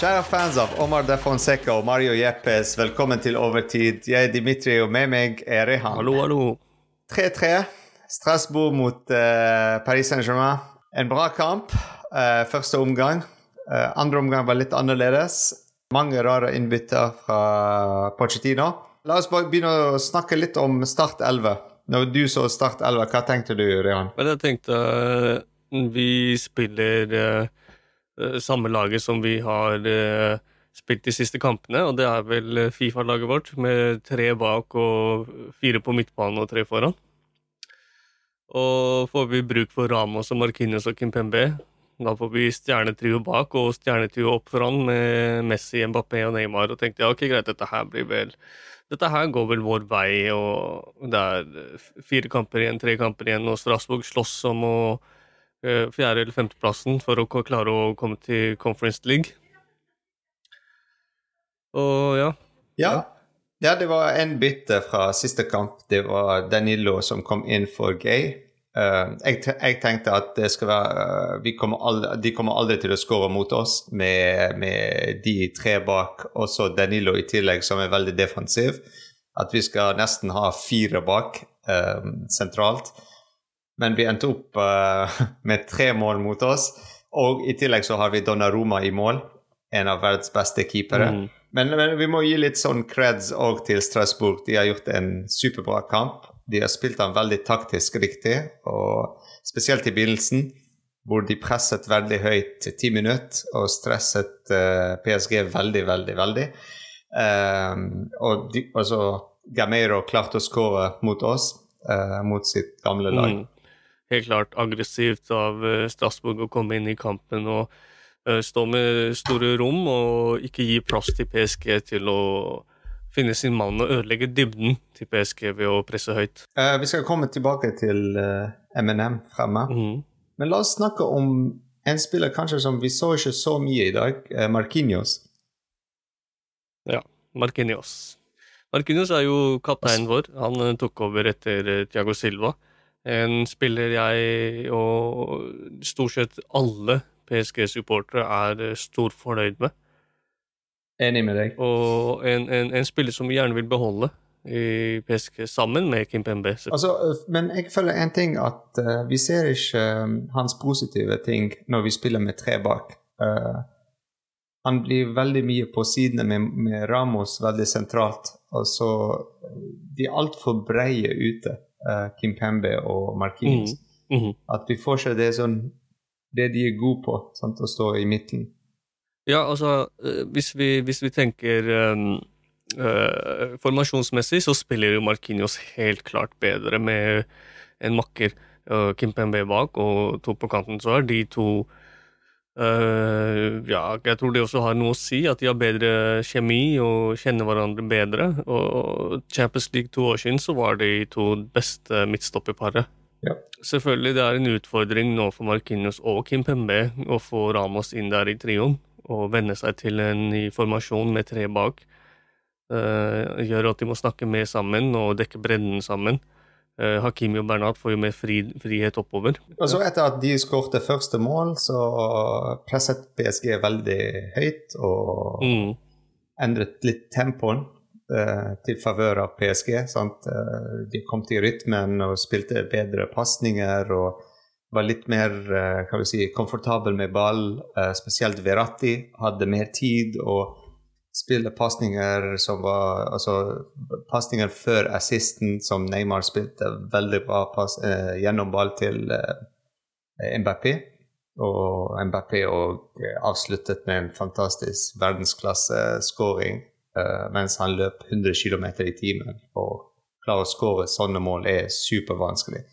Kjære fans av Omar de Fonseca og Mario Jeppes, velkommen til Overtid. Jeg er Dimitri, og med meg er Rehan. Hallo, hallo. 3-3. Strasbourg mot uh, Paris Saint-Germain. En bra kamp. Uh, første omgang. Uh, andre omgang var litt annerledes. Mange rare innbytter fra Pochettino. La oss bare begynne å snakke litt om Start 11. Når du så Start 11, hva tenkte du, Rehan? Jeg tenkte vi spiller samme laget som vi har spilt de siste kampene, og det er vel Fifa-laget vårt, med tre bak og fire på midtbanen og tre foran. Og får vi bruk for Ramos og Marquinhos og Kimpembe, da får vi stjernetrio bak og stjernetrio opp foran med Messi, Mbappé og Neymar, og tenkte ja, ok, greit, dette her blir vel dette her går vel vår vei, og det er fire kamper igjen, tre kamper igjen, og Strasbourg slåss om å fjerde- eller femteplassen for å klare å komme til Conference League. Og ja. Ja. ja det var en bytte fra siste kamp. Det var Danilo som kom inn for Gay. Jeg, jeg, tenkte at det skal være uh, kommer aldri, De kommer aldri til å skåre mot oss med, med de tre bak, og så Danilo i tillegg, som er veldig defensiv. At vi skal nesten ha fire bak uh, sentralt. Men vi endte opp med tre mål mot oss. Og i tillegg så har vi Donnaroma i mål, en av verdens beste keepere. Mm. Men, men, vi må gi litt sånn creds òg til Strasbourg. De har gjort en superbra kamp. De har spilt den veldig taktisk riktig, og spesielt i begynnelsen, hvor de presset veldig høyt til ti minutter og stresset uh, PSG veldig, veldig, veldig. Um, og de, altså, Gameiro klarte å skåre mot oss, uh, mot sitt gamle lag. Mm. Helt klart aggressivt av uh, Strasbourg å komme inn i kampen og stå med store rom og ikke gi plass til PSG til å finne sin mann og ødelegge dybden til PSG ved å presse høyt. Uh, vi skal komme tilbake til uh, MNM fremme. Mm. Men la oss snakke om en spiller kanskje som vi så ikke så mye i dag, uh, Marquinhos. Ja, Marquinhos. Marquinhos er jo kapteinen vår. Han tok over etter Tiago Silva. En spiller jeg og stort sett alle PSG-supportere er stor fornøyd med. Enig med deg. Og en, en, en spiller som vi gjerne vil beholde i PSG, sammen med Kim Pembe. Altså, men jeg føler en ting at uh, vi ser ikke um, hans positive ting når vi spiller med tre bak. Uh, han blir veldig mye på sidene med, med Ramos veldig sentralt. Og så De er altfor breie ute, uh, Kim Pembe og Marquinhos. Mm. Mm -hmm. At vi får det det sånn det de er gode på, sant, å stå i midten. Ja, altså, eh, hvis vi, hvis vi tenker um, uh, formasjonsmessig, så spiller jo Markinios helt klart bedre med en makker. Uh, Kim Pembe bak og to på kanten. Så er de to uh, Ja, jeg tror det også har noe å si, at de har bedre kjemi og kjenner hverandre bedre. Og Champions League to år siden så var de to beste midtstopperparet. Ja. Selvfølgelig det er en utfordring nå for Markinios og Kim Pembe å få Ramos inn der i trioen og venne seg til en ny formasjon med tre bak. Uh, gjør at de må snakke mer sammen og dekke bredden sammen. Uh, Hakimi og Bernat får jo mer fri, frihet oppover. Og så Etter at de skårte første mål, så presset PSG veldig høyt og mm. endret litt tempoen eh, til favør av PSG. Sant? de kom til rytmen og spilte bedre pasninger. og var litt mer kan vi si, komfortabel med ball. Spesielt Verratti hadde mer tid å spille pasninger som var Altså pasninger før assisten, som Neymar spilte veldig bra pass, eh, gjennom til Mbappé. Og Mbappé og avsluttet med en fantastisk verdensklasse-skåring mens han løp 100 km i timen. Og klare å skåre sånne mål er supervanskelig.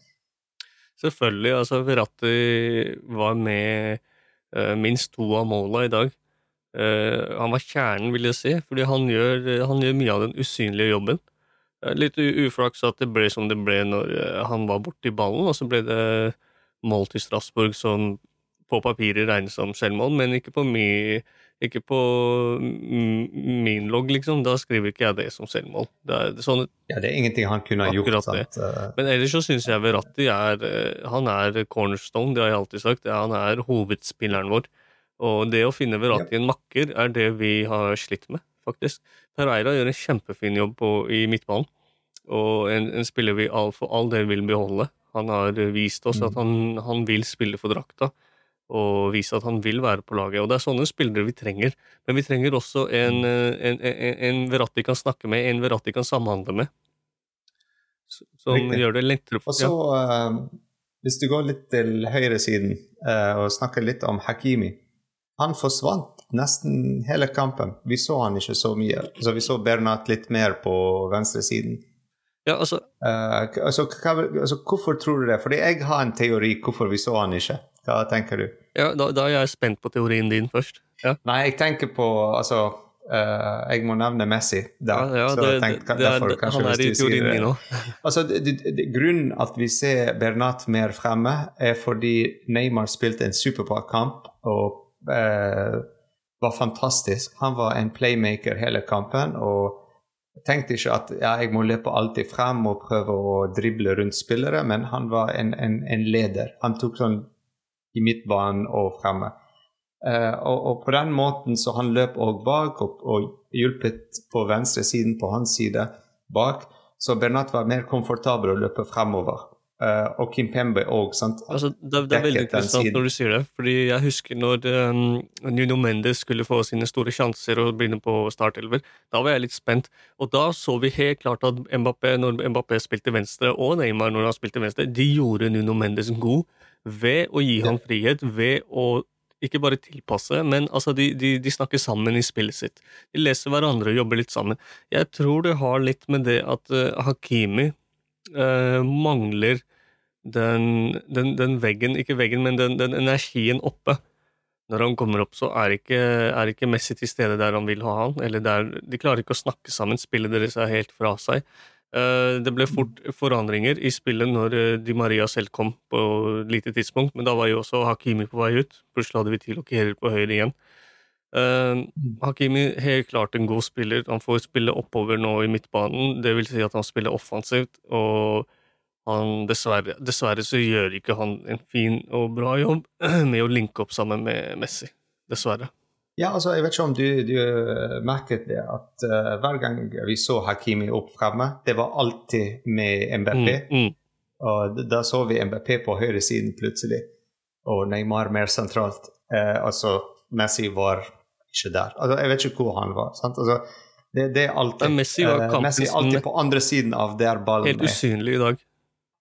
Selvfølgelig. altså Verratti var med uh, minst to av måla i dag. Uh, han var kjernen, vil jeg si, fordi han gjør, han gjør mye av den usynlige jobben. Uh, litt uflaks at det ble som det ble når han var borti ballen, og så ble det mål til Strasbourg som på papiret regnes som selvmål, men ikke på mi ikke på min logg, liksom. Da skriver ikke jeg det som selvmål. Det er, sånn, ja, det er ingenting han kunne ha gjort. Sant? Men ellers så syns jeg Verratti er eh, Han er cornerstone, det har jeg alltid sagt. Han er hovedspilleren vår. Og det å finne Verratti en makker er det vi har slitt med, faktisk. Pereira gjør en kjempefin jobb på, i midtbanen, og en, en spiller vi all, for all del vil beholde. Han har vist oss at han, han vil spille for drakta, og vise at han vil være på laget. Og det er sånne spillere vi trenger. Men vi trenger også en, en, en, en Verratti kan snakke med, en Verratti kan samhandle med. Som Riktig. gjør det lettere Og så, eh, hvis du går litt til høyresiden uh, og snakker litt om Hakimi Han forsvant nesten hele kampen. Vi så han ikke så mye. Så vi så Bernat litt mer på venstresiden. Ja, altså, Uh, altså, hva, altså, hvorfor tror du det? Fordi jeg har en teori hvorfor vi så han ikke. Hva tenker du? ja, da, da er jeg spent på teorien din først. Ja, Nei, jeg tenker på Altså, uh, jeg må nevne Messi der. ja, ja det, tenkte, det, det derfor, er, kanskje han er i teorien min nå. Altså, grunnen at vi ser Bernat mer fremme, er fordi Neymar spilte en superbra kamp og eh, var fantastisk. Han var en playmaker hele kampen og tenkte ikke at ja, jeg må løpe alltid frem og prøve å drible rundt spillere, men han var en, en, en leder. Han tok sånn i midtbanen og fremme. Eh, og, og på den måten så han løp òg bak og, og hjulpet på venstresiden på hans side bak. Så Bernat var mer komfortabel å løpe fremover. Eh, og Kim Pembe òg. Altså, det, det er veldig interessant når du sier det, fordi jeg husker når um, Nuno Mendes skulle få sine store sjanser og begynne på startelver. Da var jeg litt spent, og da så vi helt klart at Mbappé, når Mbappé spilte venstre, og Neymar når han spilte venstre, de gjorde Nuno Mendes god ved å gi ham frihet, ved å ikke bare tilpasse, men altså de, de, de snakker sammen i spillet sitt. De leser hverandre og jobber litt sammen. Jeg tror det har litt med det at uh, Hakimi eh, mangler den, den, den veggen, ikke veggen, men den, den energien oppe. Når han kommer opp, så er ikke, er ikke Messi til stede der han vil ha han. Eller der, de klarer ikke å snakke sammen, spillet deres er helt fra seg. Uh, det ble fort forandringer i spillet når uh, Di Maria selv kom på lite tidspunkt, men da var jo også Hakimi på vei ut. Plutselig hadde vi til Kierer på høyre igjen. Eh, Hakimi helt klart en god spiller. Han får spille oppover nå i midtbanen. Det vil si at han spiller offensivt, og han dessverre, dessverre så gjør ikke han en fin og bra jobb med å linke opp sammen med Messi. Dessverre. Ja, altså, jeg vet ikke om du, du eh, merket det, at uh, hver gang vi så Hakimi opp fremme, det var alltid med MBP. Mm, mm. Og da så vi MBP på høyresiden plutselig, og Neymar mer sentralt. Uh, altså, Messi var ikke der. Altså, jeg vet ikke hvor han var. sant? Altså, det, det er alltid Men Messi var eh, Messi er alltid på andre siden av der ballen Helt er. usynlig i dag.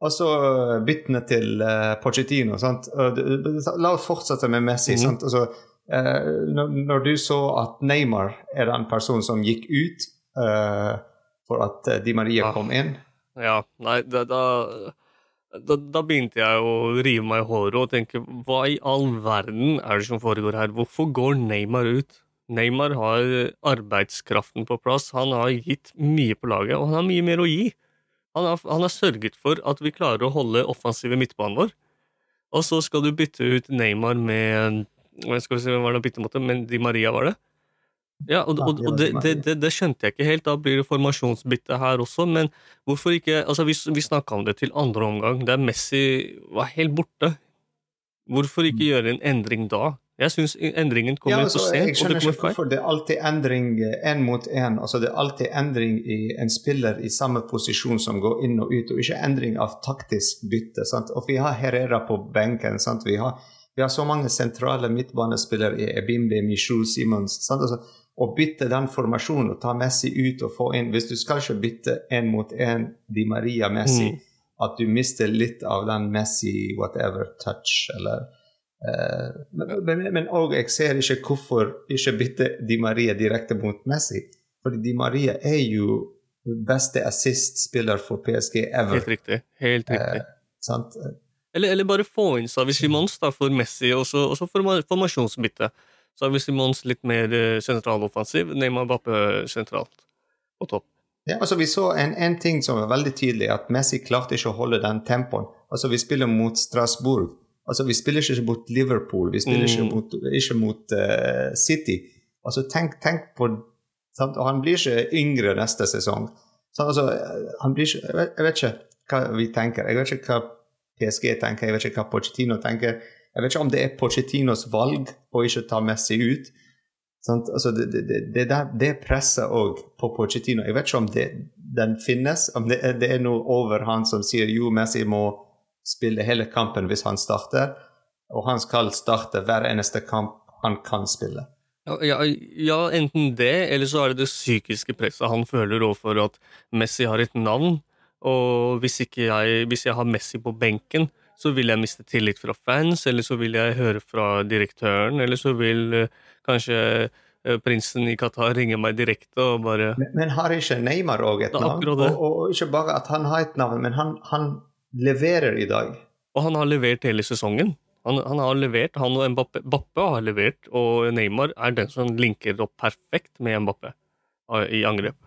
Og så eh, byttene til uh, Pochettino. Sant? Det- det- La oss fortsette med Messi. Mm. sant? Altså, uh, når, du så at Neymar er den personen som gikk ut uh, for at Di Maria Ah. kom inn Ja, nei, da, da, da, da begynte jeg å rive meg i håret og tenke hva i all verden er det som foregår her? Hvorfor går Neymar ut? Neymar har arbeidskraften på plass, han har gitt mye på laget, og han har mye mer å gi. Han har, han har sørget for at vi klarer å holde offensive midtbanen vår. Og så skal du bytte ut Neymar med skal vi si, hvem var det bytte mot? Men Di Maria, var det? Ja, og, og, og det, det, det, skjønte jeg ikke helt. Da blir det formasjonsbytte her også, men hvorfor ikke Altså, vi, vi snakka om det til andre omgang, der Messi var helt borte. Hvorfor ikke gjøre en endring da? Jeg syns endringen kommer altså, for jeg sent, og skjønner det ikke hvorfor det er alltid endring én mot én. Altså, det er alltid endring i en spiller i samme posisjon som går inn og ut, og ikke endring av taktisk bytte. Sant? Og vi har Herrera på benken. Sant? Vi, har, vi har så mange sentrale midtbanespillere i Ebimbe, Michou, Simons. Altså, å bytte den formasjonen og ta Messi ut og få inn Hvis du skal ikke bytte én mot én Di Maria Messi, Mm. at du mister litt av den Messi whatever touch, eller uh, men, og jeg ser ikke hvorfor ikke bytte Di Maria direkte mot Messi. Fordi Di Maria er jo beste assist-spiller for PSG ever. Helt riktig. Helt riktig. Sant? Eller, eller bare få inn Savi Simons da, for Messi, og så, og så forma- formasjonsbytte. Savi Simons litt mer eh, sentraloffensiv, Neymar Bappe sentralt på topp. Ja, altså Vi så en, en ting som var veldig tydelig, at Messi klarte ikke å holde den tempoen. Altså Vi spiller mot Strasbourg. Altså Vi spiller ikke mot Liverpool, vi spiller ikke Mm. mot, ikke mot uh, City. Altså Tenk, tenk på sant? Han blir ikke yngre neste sesong. Så, altså, han blir ikke, jeg, vet, jeg vet ikke hva vi tenker. Jeg vet ikke hva PSG tenker, jeg vet ikke hva Pochettino tenker. Jeg vet ikke om det er Pochettinos valg å ikke ta Messi ut. Altså det, det, det, det presser òg på Pochettino. Jeg vet ikke om den finnes, om det er noe over han som sier jo, Messi må spille hele kampen hvis han starter, og han skal starte hver eneste kamp han kan spille. Ja, ja, enten det, eller så er det det psykiske presset han føler overfor at Messi har et navn, og hvis, jeg, hvis jeg har Messi på benken, så vil jeg miste tillit fra fans, eller så vil jeg høre fra direktøren, eller så vil uh, kanskje uh, prinsen i Qatar ringe meg direkte og bare Men, men har ikke Neymar òg et navn? Og, og, ikke bare at han har et navn, men han, han, leverer i dag. Og han har levert hele sesongen. Han, han har levert, han og Mbappe, Bappe har levert, og Neymar er den som linker opp perfekt med Mbappe i angrep.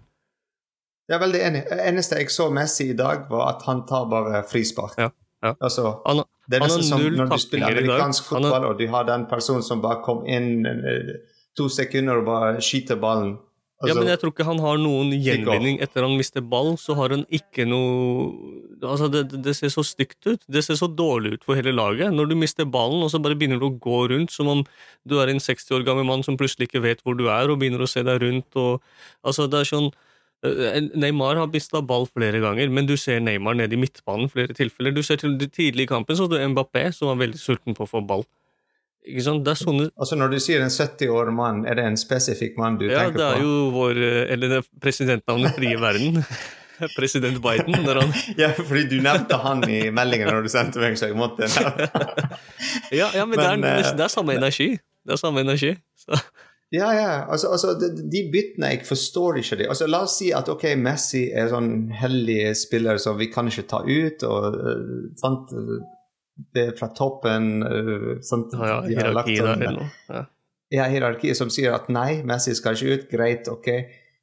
Jeg er veldig enig. Det eneste jeg så Messi i dag, var at han tar bare frispark. Ja. Ja. Altså, han, det er nesten som når du spiller amerikansk fotball, og du har den personen som bare kom inn eh, to sekunder og bare skyter ballen. Altså, ja, men jeg tror ikke han har noen gjenvinning etter han mister ball. Så har han ikke noe Altså, det, det, ser så stygt ut. Det ser så dårlig ut for hele laget. Når du mister ballen, og så bare begynner du å gå rundt som om du er en 60 år gammel mann som plutselig ikke vet hvor du er, og begynner å se deg rundt og Altså, det er sånn Neymar har mista ball flere ganger, men du ser Neymar nede i midtbanen flere tilfeller. Du ser til tidlig i kampen så du Mbappé, som var veldig sulten på å få ball. Ikke sant? Det er sånne Altså Når du sier en 70 år mann, er det en spesifikk mann du ja, tenker på? Ja, det er jo vår eh, Eller det presidenten av den frie verden. President Biden. Når han ja, fordi du nevnte han i meldingen når du sendte meg, så jeg måtte ja, ja, men, men det, er, det, er, samme energi. Det er samme energi. Så. Ja, ja. Altså, altså de, de, byttene Jeg forstår ikke det. Altså, la oss si at ok, Messi er sånn hellig spiller som vi kan ikke ta ut. og uh, sant? Det er fra toppen. Uh, sant? Ja, ja, hierarki der sånn. Ja. ja, hierarki som sier at nei, Messi skal ikke ut. Greit, ok.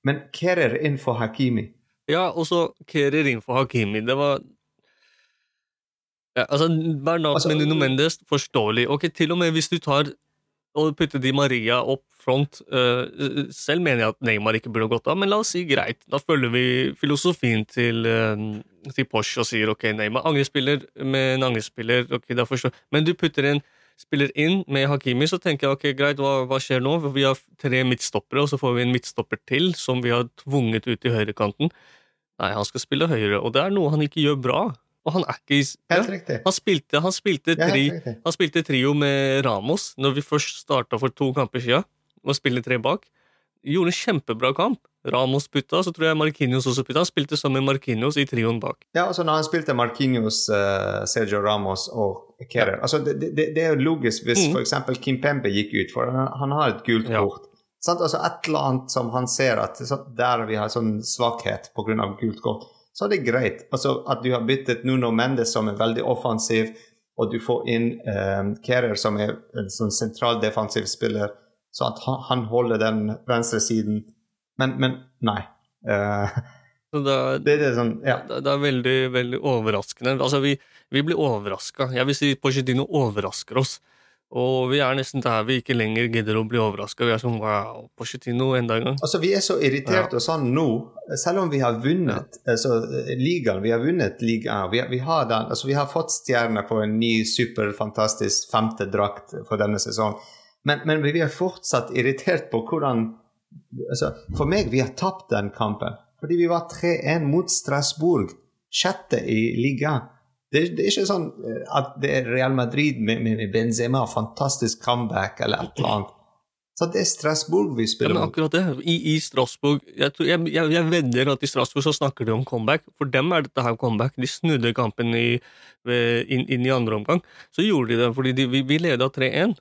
Men Kerer inn for Hakimi. Ja, også Kerer inn for Hakimi. Det var ja, altså, Bernard altså, Menino Mendes, forståelig. Ok, Til og med hvis du tar og putte Di Maria opp front. Uh, selv mener jeg at Neymar ikke burde gått av, men la oss si greit. Da følger vi filosofien til, uh, til Porsche og sier ok, Neymar angrespiller med en angrespiller. ok, da forstår Men du putter en spiller inn med Hakimi, så tenker jeg ok, greit, hva, hva skjer nå? Vi har tre midtstoppere, og så får vi en midtstopper til som vi har tvunget ut i høyrekanten. Nei, han skal spille høyre, og det er noe han ikke gjør bra. Og han er ikke ja, Helt riktig. Han spilte, han, spilte tri, han spilte, trio med Ramos når vi først starta for to kamper siden, og spille tre bak. Gjorde en kjempebra kamp. Ramos putta, så tror jeg Markinios også putta. Han spilte sammen med Markinios i trioen bak. Ja, altså når han spilte Markinios, uh, Sergio Ramos og Kerer ja. altså det, det, det, er jo logisk hvis mm. f.eks. Kim Pembe gikk ut, for han, han har et gult ja. kort. Sant? Altså Et eller annet som han ser at der vi har sånn svakhet pga. gult kort så er det greit. Altså At du har byttet Nuno Mendes, som er veldig offensiv, og du får inn um, Kerer, som er en sånn sentral defensiv spiller, så at han, holder den venstre siden. Men, men nei. Uh, det, er, det, det, er sånn, ja. det, er veldig, veldig overraskende. Altså, vi, vi blir overraska. Jeg vil si Pochettino overrasker oss. Og vi er nesten der vi ikke lenger gidder å bli overraska. Vi er sånn wow, Pochettino enda en gang. Altså, Vi er så irritert ja. og sånn nå, selv om vi har vunnet ja. altså, ligaen. Vi har vunnet ligaen. Vi, vi, har den, altså, vi har fått stjerner på en ny superfantastisk femte drakt for denne sesongen. Men, men, vi er fortsatt irritert på hvordan altså, For meg, vi har tapt den kampen. Fordi vi var 3-1 mot Strasbourg, sjette i ligaen. Det, det, er ikke sånn eh, at det er Real Madrid med, med Benzema, fantastisk comeback eller et eller annet. Så det er Strasbourg vi spiller om. Ja, men akkurat det. I, i Strasbourg jeg, jeg, jeg, jeg vedder at i Strasbourg så snakker de om comeback. For dem er dette her comeback. De snudde kampen i, inn, inn, i andre omgang. Så gjorde de det fordi de, vi, vi leda 3-1.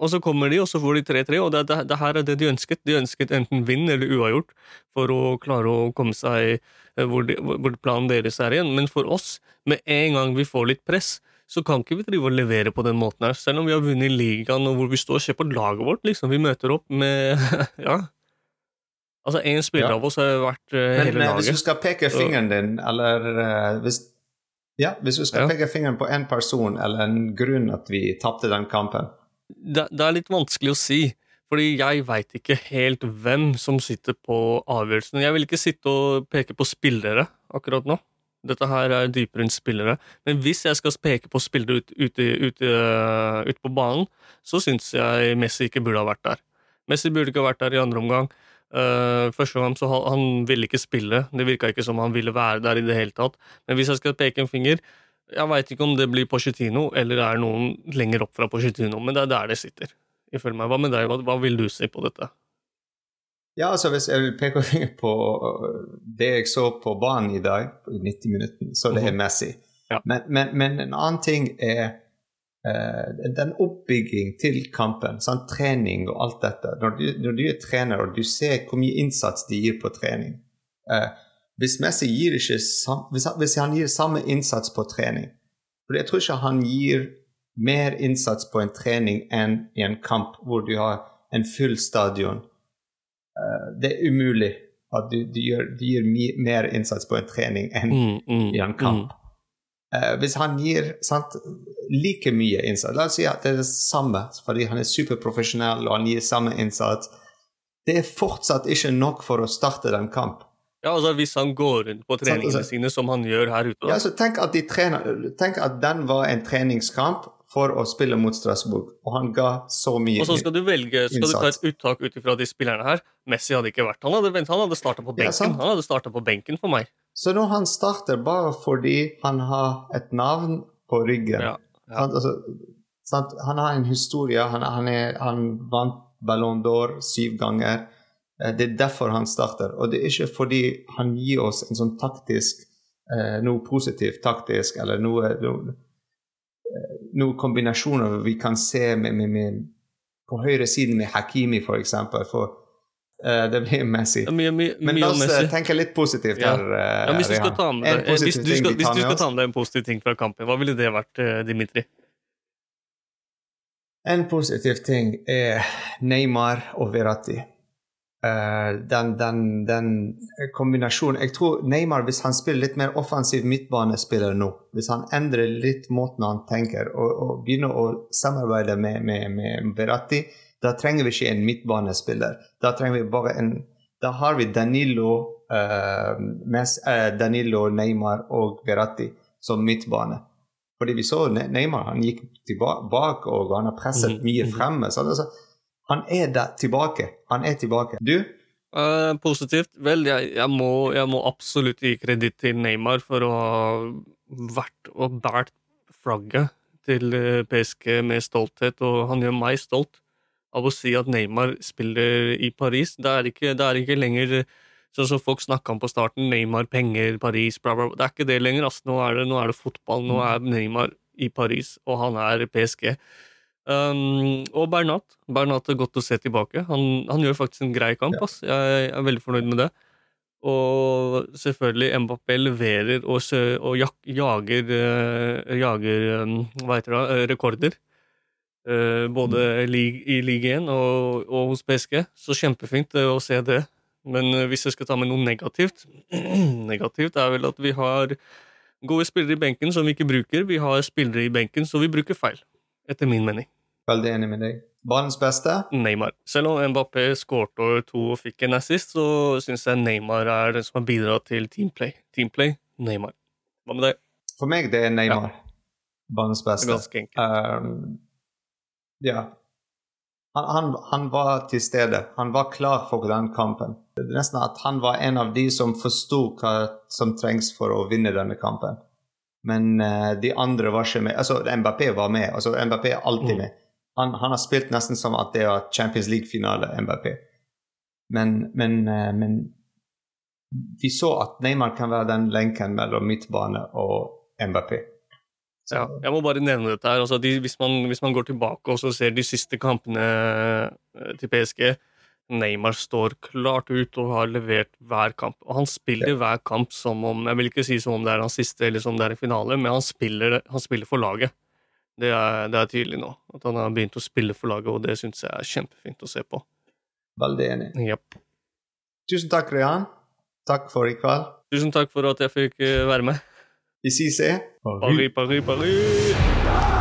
Og så kommer de, og så får de 3-3, og det, det, det, her er det de ønsket. De ønsket enten vinn eller uavgjort for å klare å komme seg Eh, hvor, de, hvor, planen deres er igjen. Men for oss, med en gang vi får litt press, så kan ikke vi drive og levere på den måten her. Selv om vi har vunnet ligaen, og hvor vi står og ser på laget vårt, liksom. Vi møter opp med Ja. Altså, én spiller ja. av oss har vært uh, men, hele laget. Hvis du skal peke fingeren din, eller uh, hvis, ja, hvis du skal ja. peke fingeren på én person eller en grunn at vi tapte den kampen det, det, er litt vanskelig å si. Fordi jeg veit ikke helt hvem som sitter på avgjørelsen. Jeg vil ikke sitte og peke på spillere akkurat nå. Dette her er dypere enn spillere. Men hvis jeg skal peke på spillere ute ut, ut, ut, på banen, så syns jeg Messi ikke burde ha vært der. Messi burde ikke ha vært der i andre omgang. Uh, første gang så han, han, ville ikke spille. Det virka ikke som han ville være der i det hele tatt. Men hvis jeg skal peke en finger Jeg veit ikke om det blir Pochettino eller er noen lenger opp fra Pochettino, men det er der det sitter. Ifølge meg. Hva med deg? Hva, hva vil du si på dette? Ja, altså Hvis jeg vil peke på det jeg så på banen i dag, i 90 minutter, så det er mhm. Messi. Ja. Men, men, men, en annen ting er eh, den oppbygging til kampen, sånn, trening og alt dette. Når du, når du, er trener og du ser hvor mye innsats de gir på trening uh, Hvis Messi gir ikke hvis han, hvis han, gir samme innsats på trening For jeg tror ikke han gir mer innsats på en trening enn i en kamp hvor du har en full stadion Eh, det er umulig at du, du, gjør, du gir mer innsats på en trening enn mm, mm, i en kamp. Mm. Uh, hvis han gir sant, like mye innsats La oss si at det er det samme, fordi han er superprofesjonell og han gir samme innsats. Det er fortsatt ikke nok for å starte den kamp. Ja, altså Hvis han går rundt på treningene altså, sine som han gjør her ute da. Ja, så tenk at, de trener, tenk at den var en treningskamp for å spille mot Strasbourg, og han ga så mye Og så skal du velge, skal innsats. du ta et uttak ut ifra de spillerne her. Messi hadde ikke vært Han hadde, han hadde starta på benken. Han hadde starta på benken for meg. Så når han starter bare fordi han har et navn på ryggen ja, ja. Han, altså, han, har en historie. Han, han, er, han vant Ballon d'Or syv ganger. Eh, det er derfor han starter. Og det er ikke fordi han gir oss en sånn taktisk eh, Noe positivt taktisk eller noe, noe noen kombinasjoner vi kan se med, med, med, på høyresiden med Hakimi, for eksempel. For uh, det blir Messi. Ja, Men la oss eh, tenke litt positivt ja. her. Ja, hvis, du med, deg, hvis, du skal, hvis du skal ta med deg en positiv ting fra kampen, hva ville det vært, Dimitri? En positiv ting er Neymar og Verratti. Uh, den, den, den, kombinasjonen Jeg tror Neymar, hvis han spiller litt mer offensiv midtbanespiller nå, hvis han endrer litt måten han tenker og, og begynner å samarbeide med, med, med Beratti, da trenger vi ikke en midtbanespiller. Da trenger vi bare en Da har vi Danilo, uh, mes, uh, Danilo Neymar og Beratti som midtbane. Fordi vi så Neymar, han gikk tilbake og han har presset mhm, mye mhm. fremme. Så altså, han er der tilbake. Han er tilbake. Du? Uh, positivt. Vel, jeg, jeg, må, jeg, må, absolutt gi kreditt til Neymar for å ha vært og båret flagget til eh, PSG med stolthet, og han gjør meg stolt av å si at Neymar spiller i Paris. Det er ikke, det er ikke lenger sånn som folk snakka om på starten, Neymar, penger, Paris, bla, bla, bla. Det er ikke det lenger. Altså. Nå, er det, nå er det fotball. Nå er Neymar i Paris, og han er PSG. Um, og Bernat. Bernat er godt å se tilbake. Han, han gjør faktisk en grei kamp. Ass. Jeg er veldig fornøyd med det. Og selvfølgelig, Mbappé leverer og, og jager, uh, jager um, hva heter det, uh, rekorder. Uh, både lig, i Ligue 1 og, og, hos PSG. Så kjempefint å se det. Men hvis jeg skal ta med noe negativt Negativt er vel at vi har gode spillere i benken som vi ikke bruker. Vi har spillere i benken som vi bruker feil etter min mening. Veldig enig med deg. Banens beste? Neymar. Selv om Mbappé skårte over to og fikk en assist, så syns jeg Neymar er den som har bidratt til Teamplay. Teamplay, Neymar. Hva med deg? For meg det er Neymar. Ja. Banens beste. Ganske enkelt. Um, ja. Han, han, han, var til stede. Han var klar for den kampen. Det er nesten at han var en av de som forsto hva som trengs for å vinne denne kampen. Men uh, de andre var ikke med. Altså, Mbappé var med. Altså, Mbappé er alltid mm. med. Han, han, har spilt nesten som at det var Champions League-finale, Mbappé. Men, men, uh, men, vi så at Neymar kan være den lenken mellom midtbane og Mbappé. Ja, jeg må bare nevne dette her. Altså, de, hvis, man, hvis, man, går tilbake og ser de siste kampene eh, til PSG, Neymar står klart ut og har levert hver kamp. Og han spiller hver kamp som om Jeg vil ikke si som om det er hans siste eller som det er en finale, men han spiller, han spiller for laget. Det er, det er, tydelig nå. At han har begynt å spille for laget, og det syns jeg er kjempefint å se på. Veldig enig. Yep. Tusen takk, Rehan. Takk for i kveld. Tusen takk for at jeg fikk eh, være med. Ici c'est Paris, Paris, Paris. Paris.